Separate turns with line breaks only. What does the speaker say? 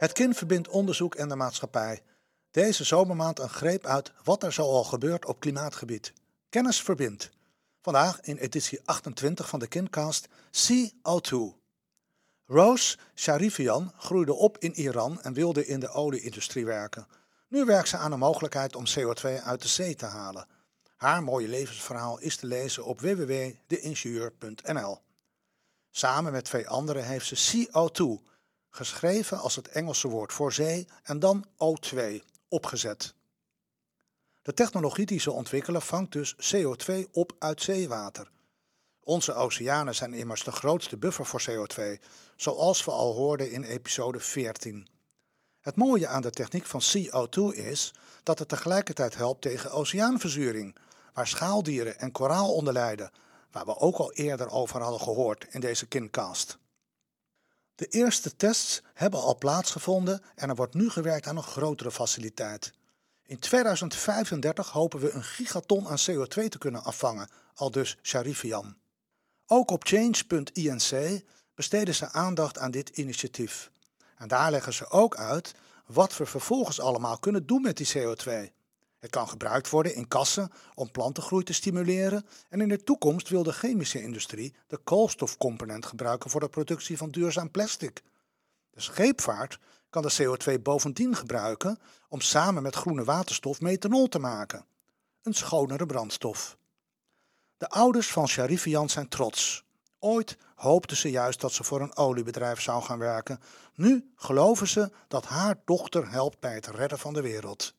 Het kind verbindt onderzoek en de maatschappij. Deze zomermaand een greep uit wat er zoal gebeurt op klimaatgebied. Kennis verbindt. Vandaag in editie 28 van de Kindcast CO2. Rose Sharifian groeide op in Iran en wilde in de olieindustrie werken. Nu werkt ze aan de mogelijkheid om CO2 uit de zee te halen. Haar mooie levensverhaal is te lezen op www.deingenieur.nl. Samen met twee anderen heeft ze CO2, geschreven als het Engelse woord voor zee en dan O2, opgezet. De technologie die ze ontwikkelen vangt dus CO2 op uit zeewater. Onze oceanen zijn immers de grootste buffer voor CO2, zoals we al hoorden in episode 14. Het mooie aan de techniek van CO2 is dat het tegelijkertijd helpt tegen oceaanverzuring, waar schaaldieren en koraal onder lijden, waar we ook al eerder over hadden gehoord in deze kindcast. De eerste tests hebben al plaatsgevonden en er wordt nu gewerkt aan een grotere faciliteit. In 2035 hopen we een gigaton aan CO2 te kunnen afvangen, al dus Sharifian. Ook op change.inc besteden ze aandacht aan dit initiatief. En daar leggen ze ook uit wat we vervolgens allemaal kunnen doen met die CO2. Het kan gebruikt worden in kassen om plantengroei te stimuleren en in de toekomst wil de chemische industrie de koolstofcomponent gebruiken voor de productie van duurzaam plastic. De scheepvaart kan de CO2 bovendien gebruiken om samen met groene waterstof methanol te maken, een schonere brandstof. De ouders van Sharifian zijn trots. Ooit hoopten ze juist dat ze voor een oliebedrijf zou gaan werken. Nu geloven ze dat haar dochter helpt bij het redden van de wereld.